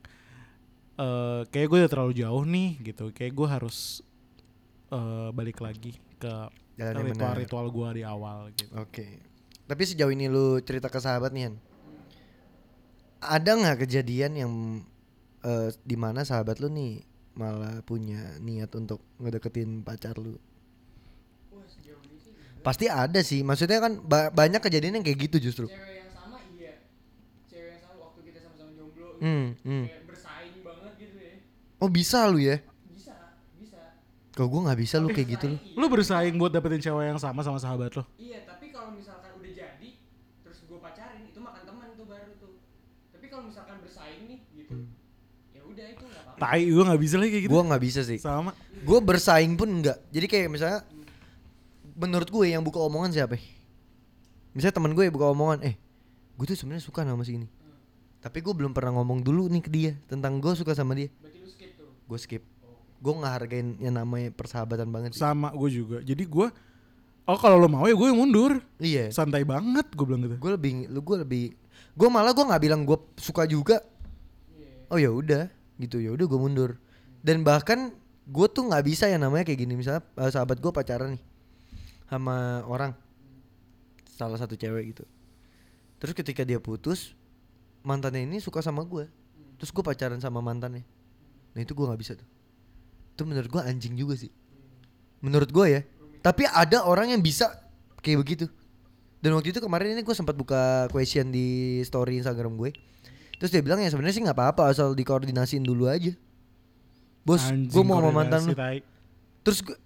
eh kayak gue udah terlalu jauh nih gitu kayak gue harus eh balik lagi ke Jalan yang ritual benar. ritual gue di awal gitu Oke. Tapi sejauh ini lu cerita ke sahabat nih Han. Ada nggak kejadian yang eh di mana sahabat lu nih malah punya niat untuk ngedeketin pacar lu? Pasti ada sih. Maksudnya kan ba- banyak kejadian yang kayak gitu justru. cewek yang sama iya cewek yang sama waktu kita sama-sama jomblo gitu. Hmm, hmm. kayak bersaing banget gitu ya Oh bisa lu ya? bisa bisa Kalau gua nggak bisa lu kayak gitu lu. Bersaing, iya. lu bersaing buat dapetin cewek yang sama sama sahabat lo Iya, tapi kalau misalkan udah jadi terus gue pacarin itu makan teman tuh baru tuh. Tapi kalau misalkan bersaing nih gitu. Ya udah itu enggak apa-apa. tai gue nggak bisa lagi kayak gitu Gua nggak bisa sih. sama Gue bersaing pun enggak. Jadi kayak misalnya menurut gue yang buka omongan siapa? ya? Misalnya teman gue buka omongan, eh gue tuh sebenarnya suka sama si ini. Tapi gue belum pernah ngomong dulu nih ke dia tentang gue suka sama dia. Berarti lu skip tuh. Gue skip. Gue nggak hargain yang namanya persahabatan banget sih. sama gue juga jadi gue oh kalau lo mau ya gue yang mundur Iya. santai banget gue bilang gitu Gue lebih, lu gue lebih, gue malah gue nggak bilang gue suka juga. Oh ya udah, gitu ya udah gue mundur. Dan bahkan gue tuh nggak bisa yang namanya kayak gini misalnya eh, sahabat gue pacaran nih sama orang salah satu cewek gitu. Terus ketika dia putus mantannya ini suka sama gue. Terus gue pacaran sama mantannya. Nah itu gue nggak bisa tuh. Itu menurut gue anjing juga sih. Menurut gue ya. Tapi ada orang yang bisa kayak begitu. Dan waktu itu kemarin ini gue sempat buka question di story Instagram gue. Terus dia bilang ya sebenarnya sih nggak apa-apa asal dikoordinasiin dulu aja. Bos, gue mau sama mantan lu. Terus gue,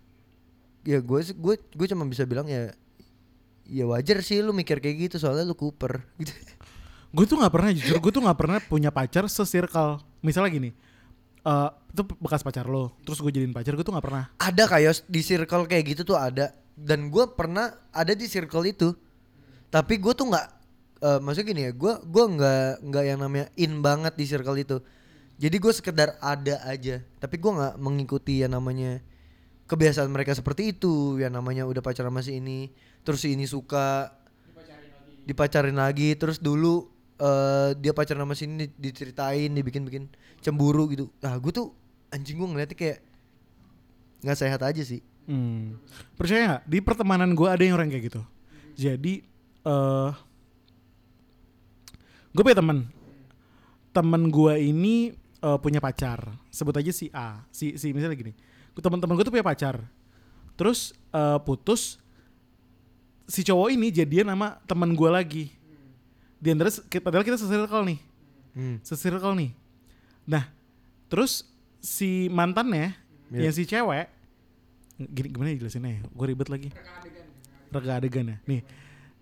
ya gue sih gue gue cuma bisa bilang ya, ya wajar sih lu mikir kayak gitu soalnya lu Cooper gitu. gue tuh nggak pernah jujur gue tuh nggak pernah punya pacar sesirkel misalnya gini eh itu bekas pacar lo terus gue jadiin pacar gue tuh nggak pernah Ada kayak di circle kayak gitu tuh ada. Dan gue pernah ada di circle itu. Tapi gue tuh nggak, eh maksudnya gini ya, gue gue nggak nggak yang namanya in banget di circle itu. Jadi gue sekedar ada aja. Tapi gue nggak mengikuti yang namanya kebiasaan mereka seperti itu. Yang namanya udah pacaran sama si ini, terus si ini suka Dipacarin lagi. terus dulu eh dia pacaran sama ini diceritain, dibikin-bikin cemburu gitu. Ah gue tuh anjing gue ngeliatnya kayak nggak sehat aja sih. Hmm. Percaya nggak di pertemanan gue ada yang orang kayak gitu. Jadi eh gue punya temen, temen gue ini eh, punya pacar. Sebut aja si A, si si misalnya gini. Teman-teman gue tuh punya pacar. Terus eh, putus si cowok ini jadian sama temen gue lagi. Di antara padahal kita se-circle nih Hmm. se-circle nih. Nah, terus si mantannya Iya. yang si cewek gini gimana ya jelasinnya? Gue ribet lagi. Rega adegan ya. Nih.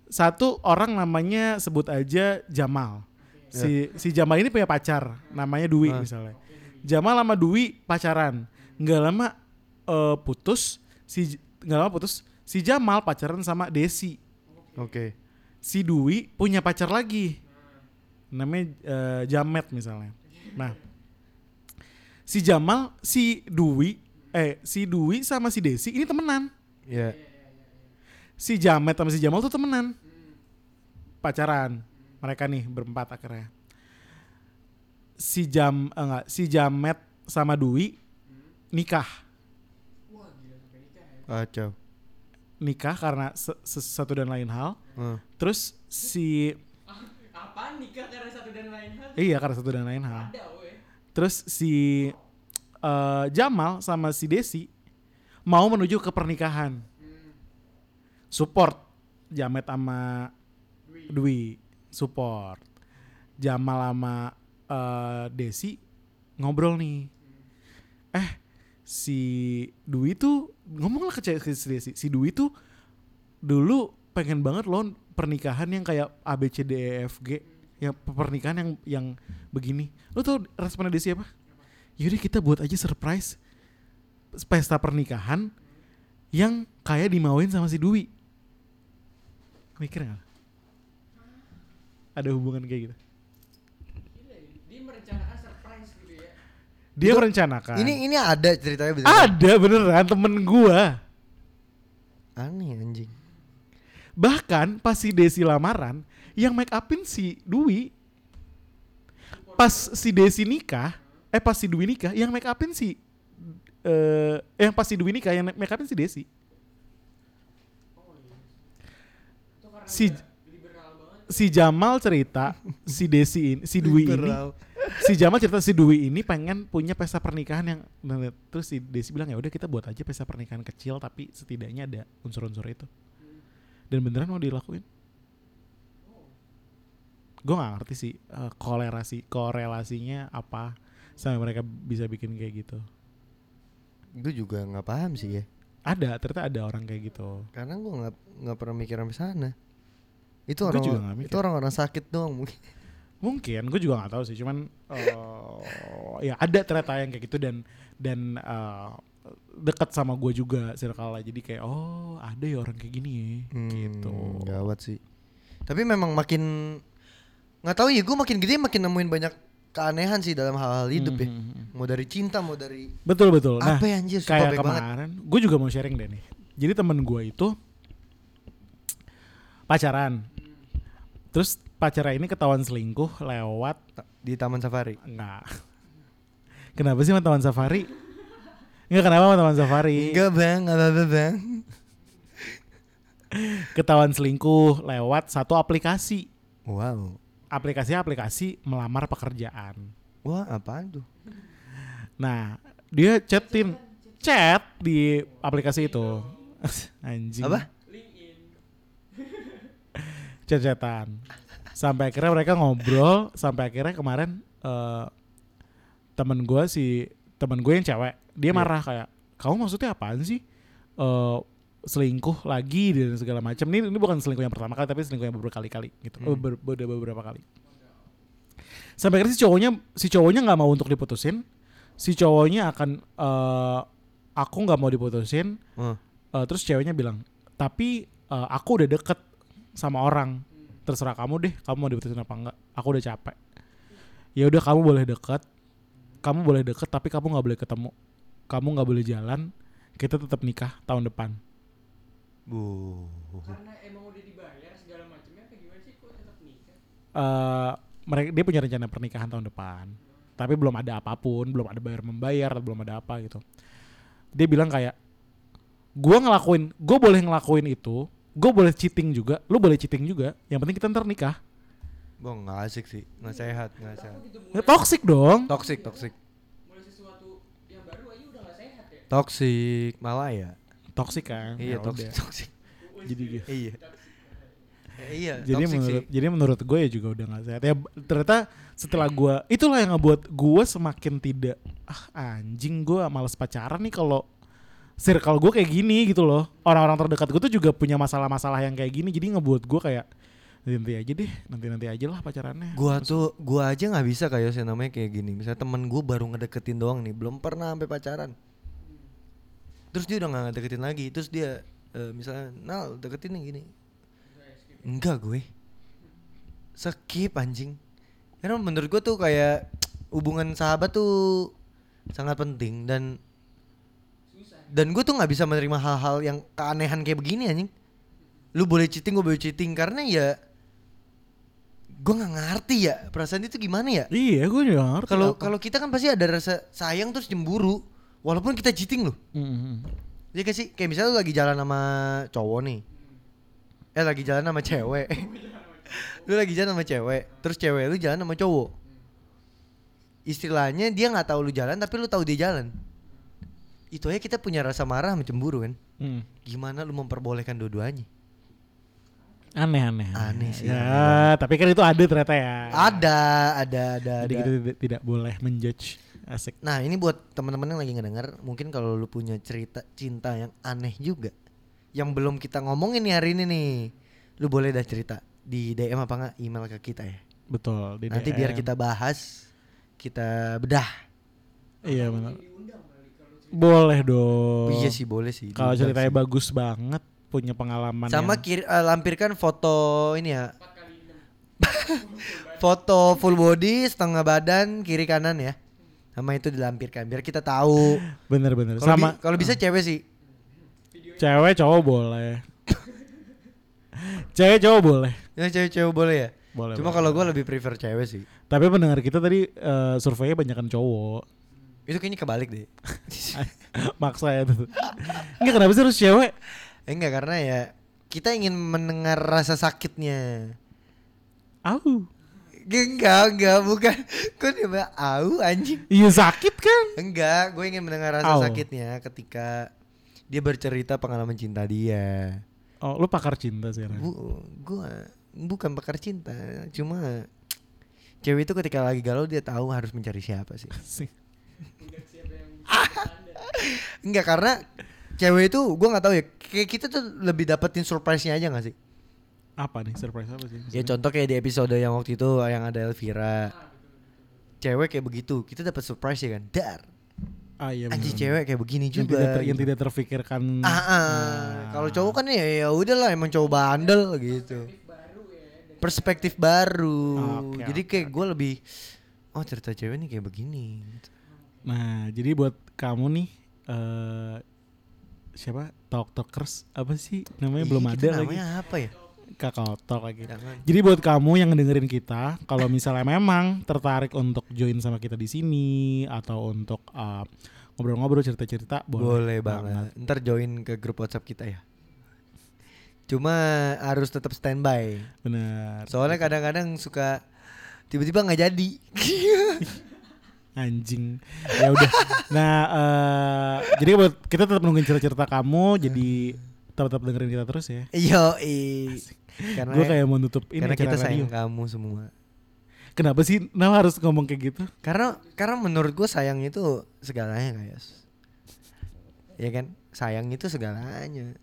Satu orang namanya sebut aja Jamal. Si si Jamal ini punya pacar namanya Dwi Ah. misalnya. Jamal sama Dwi pacaran. Nggak lama eh, putus si nggak lama putus si Jamal pacaran sama Desi. Oke. Si Dwi punya pacar lagi. Namanya eh, Jamet misalnya. Nah, si Jamal, si Dwi eh si Dwi sama si Desi ini temenan. Iya. Si Jamet sama si Jamal tuh temenan. Pacaran. Mereka nih berempat akhirnya. Si Jam eh, enggak, si Jamet sama Dwi nikah. Wah gila sampai nikah. Kacau. Nikah karena se- se- satu dan lain hal. Heeh. Terus si Apaan nikah karena satu dan lain hal? iya karena satu dan lain hal. Ada. Terus si eh, Jamal sama si Desi mau menuju ke pernikahan. Support Jamet sama Dwi support. Jamal sama eh, Desi ngobrol nih. Eh si Dwi tuh ngomong lah ke Desi. Si Dwi tuh dulu pengen banget loh pernikahan yang kayak A B C D E F G yang pernikahan yang yang begini. Lo tau responnya Desi apa? Yaudah kita buat aja surprise pesta pernikahan yang kayak dimauin sama si Dwi. Mikir nggak? Ada hubungan kayak gitu. Gila ya. Dia merencanakan surprise gitu ya. Dia merencanakan. Ini ini ada ceritanya beneran. ada beneran temen gua. Aneh anjing. Bahkan pas si Desi lamaran, yang make upin si Dwi. Pas si Desi nikah, eh pas si Dwi nikah, yang make upin si eh yang pas si Dwi nikah, yang make upin si Desi. Oh iya. Itu karena Si si Jamal cerita si Desi ini, si Dwi ini, si Jamal cerita si Dwi ini pengen punya pesta pernikahan yang nah, terus si Desi bilang ya udah kita buat aja pesta pernikahan kecil tapi setidaknya ada unsur-unsur itu. Dan beneran mau dilakuin. Gue gak ngerti sih eh, korelasi korelasinya apa sampai mereka bisa bikin kayak gitu. Gue juga nggak paham sih ya. Ada ternyata ada orang kayak gitu. Karena gue nggak nggak pernah mikir sampai sana. Itu orang juga nggak mikir. itu orang-orang sakit doang mungkin. Mungkin gue juga nggak tahu sih, cuman eh, ya ada ternyata yang kayak gitu dan dan eh, dekat sama gue juga circle jadi kayak oh ada ya orang kayak gini ya gitu. Hmm, Gawat sih. Tapi memang makin nggak tahu ya gue makin gede makin nemuin banyak keanehan sih dalam hal-hal hidup ya. Mhm. Mau dari cinta, mau dari Betul betul. Nah apa ya anjir, kayak kemarin, gue juga mau sharing deh nih. Jadi temen gue itu pacaran, terus pacarnya ini ketahuan selingkuh lewat di Taman Safari. enggak. Kenapa sih sama taman safari? Enggak kenapa sama taman safari? Enggak bang, nggak apa-apa bang. ketahuan selingkuh lewat satu aplikasi. Wow. Aplikasinya aplikasi melamar pekerjaan. Wah apaan tuh? Nah, dia chatin chat di aplikasi itu. Anjing. Apa? Chat-chatan. Sampai akhirnya mereka ngobrol, sampai akhirnya kemarin eh temen gue si temen gue yang cewek, dia Iya. marah kayak, kamu maksudnya apaan sih? Eh selingkuh lagi dan segala macam. Ini ini bukan selingkuh yang pertama kali, tapi selingkuh yang beberkali-kali gitu. Hmm. Ber- ber- beberapa kali. Sampai akhirnya si cowoknya si cowoknya nggak mau untuk diputusin. Si cowoknya akan eh aku nggak mau diputusin. Oh. Eh, terus ceweknya bilang, tapi eh, aku udah deket sama orang. Terserah kamu deh, kamu mau diputusin apa enggak. Aku udah capek. Ya udah kamu boleh deket, kamu boleh deket, tapi kamu nggak boleh ketemu. Kamu nggak boleh jalan. Kita tetap nikah tahun depan. Bu. Karena emang udah dibayar segala macamnya apa gimana sih kok tetap nikah? eh mereka dia punya rencana pernikahan tahun depan. Tapi belum ada apa pun, belum ada bayar membayar, belum ada apa gitu. Dia bilang kayak gua ngelakuin, gue boleh ngelakuin itu, gue boleh cheating juga, lu boleh cheating juga. Yang penting kita ntar nikah. Bang nggak asik sih, nggak sehat, nggak sehat. Ya, toxic dong. Toxic, toxic, mulai sesuatu yang baru aja udah gak sehat ya? toxic, malah ya. Toxic kan. Iya Ya toxic, toxic. Jadi gitu. Iya. Ya, iya, jadi menurut sih. jadi menurut gue ya juga udah gak sehat ya ternyata setelah gue itulah yang ngebuat gue semakin tidak ah anjing gue males pacaran nih kalau circle gue kayak gini gitu loh orang-orang terdekat gue tuh juga punya masalah-masalah yang kayak gini jadi ngebuat gue kayak nanti aja deh nanti nanti aja lah pacarannya Gua Terus- tuh, gua aja nggak bisa kayak sih namanya kayak gini. Misalnya temen gua baru ngedeketin doang nih, belum pernah sampai pacaran. Terus dia udah nggak deketin lagi. Terus dia eh, misalnya, Nal deketin nih gini. Enggak gue. Skip anjing. Karena menurut gua tuh kayak hubungan sahabat tuh sangat penting dan Dan gue tuh nggak bisa menerima hal-hal yang keanehan kayak begini anjing. Lu boleh cheating, gue boleh cheating karena ya gue nggak ngerti ya perasaan itu gimana ya. Iya, gue juga ngerti. Kalau kalau kita kan pasti ada rasa sayang terus cemburu, walaupun kita cheating loh. Mm-mm. Iya gak sih? Kayak misalnya lu lagi jalan sama cowok nih. Eh lagi jalan sama cewek. lu lagi jalan sama cewek, terus cewek lu jalan sama cowok. Istilahnya dia nggak tahu lu jalan tapi lu tahu dia jalan. Itu aja kita punya rasa marah sama cemburu kan. Mm. Gimana lu memperbolehkan dua-duanya? Aneh aneh. Aneh sih, Ya, tapi kan itu ada ternyata ya. Ada, ada, ada, Jadi ada. kita tidak, tidak boleh menjudge. Asik. Nah ini buat teman-teman yang lagi ngedenger, mungkin kalau lu punya cerita cinta yang aneh juga, yang belum kita ngomongin nih hari ini nih, lu boleh dah cerita di DM apa nggak email ke kita ya. Betul. di Nanti DM. biar kita bahas, kita bedah. Iya benar. Boleh dong. Iya sih boleh sih. Kalau ceritanya sih. bagus banget, punya pengalaman Sama yang- kir- eh, lampirkan foto ini ya. foto full body, setengah badan, kiri kanan ya. Sama itu dilampirkan biar kita tahu. bener-bener. Kalau Sama bi- kalau bisa cewek sih. cewek cowok boleh. cewek cowok boleh. Ya cewek-cewek boleh ya. Boleh. Cuma kalau gue lebih prefer cewek sih. Tapi pendengar kita tadi eh, surveinya banyakan cowok. Itu kayaknya kebalik deh. Maksa ya tuh. Enggak kenapa sih harus cewek? Eh, enggak karena ya kita ingin mendengar rasa sakitnya. Au. Enggak, enggak, bukan. Kok dia bilang, au anjing? Iya sakit kan? Enggak, gue ingin mendengar rasa Au. sakitnya ketika dia bercerita pengalaman cinta dia. Oh, lu pakar cinta sekarang. Bu, gua bukan pakar cinta, cuma cewek itu ketika lagi galau dia tahu harus mencari siapa sih. Enggak karena cewek itu gua nggak tahu ya. Kayak kita tuh lebih dapetin surprise-nya aja gak sih? Apa nih surprise apa sih? Ya contoh kayak di episode yang waktu itu yang ada Elvira. Cewek kayak begitu, kita dapat surprise ya kan. Dar. Ah iya Anjing cewek kayak begini yang juga. tidak, ter- yang gitu. tidak terfikirkan. Ah, ah. kalau cowok kan ya ya udahlah emang cowok bandel gitu. Perspektif baru. Oke, Jadi oke, kayak gue lebih oh cerita cewek nih kayak begini. gitu. Nah, jadi buat kamu nih eh siapa? Talk Talkers apa sih namanya belum Ih, ada kita lagi. namanya apa ya? Kakak Talk lagi. Jangan. Jadi buat kamu yang dengerin kita, kalau misalnya memang tertarik untuk join sama kita di sini atau untuk uh, ngobrol-ngobrol cerita-cerita, Boleh, banget. Ntar join ke grup WhatsApp kita ya. Cuma harus tetap standby. Bener. Soalnya kadang-kadang suka tiba-tiba nggak jadi. Anjing. Ya udah. Nah, eh jadi buat kita tetap nungguin cerita-cerita kamu, jadi tetap dengerin kita terus ya. Yo, karena Gue kayak mau nutup ini karena kita radio. sayang kamu semua. Kenapa sih Nah harus ngomong kayak gitu? Karena karena menurut gue sayang itu segalanya kayak. Ya kan? Sayang itu segalanya.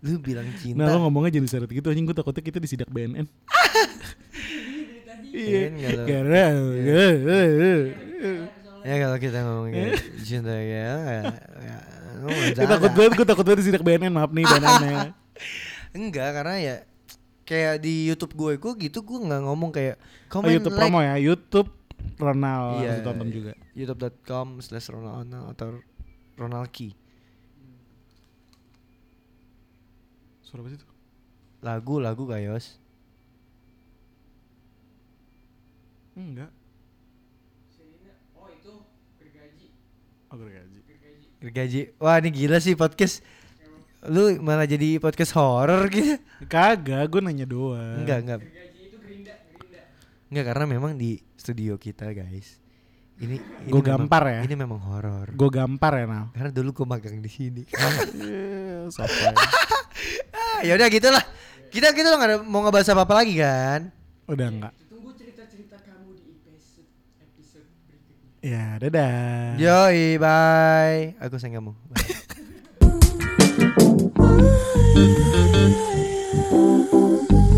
Lu bilang cinta. Nah lo ngomongnya jadi seret gitu anjing gue takutnya kita disidak BNN. Iya kalau- Karena Ya kalau kita ngomong kayak cinta ya, ya, ya takut banget, gue takut banget disidak BNN maaf nih BNN ya. Enggak karena ya kayak di YouTube gue gue gitu gue nggak ngomong kayak Oh, comment YouTube like promo ya, YouTube Ronald Iya, harus tonton juga. youtube.com slash Ronald atau Ronald Key Suara apa itu? lagu lagu kayos Enggak. Oh itu gergaji, Oh gergaji. gergaji. wah ini gila sih podcast lu malah jadi podcast horror gitu Kagak, gue nanya doang. enggak enggak Gergaji itu gerinda, gerinda. enggak karena memang di studio kita guys ini ini memang- gampar ya. ini memang horor Gue gampar ya Nal. karena dulu gue magang di sini Iya, sotoy. ah, ya udah gitulah kita kita nggak mau ngebahas apa apa lagi kan Udah enggak. Ya, dadah. Yoi, bye. Aku sayang kamu. Bye.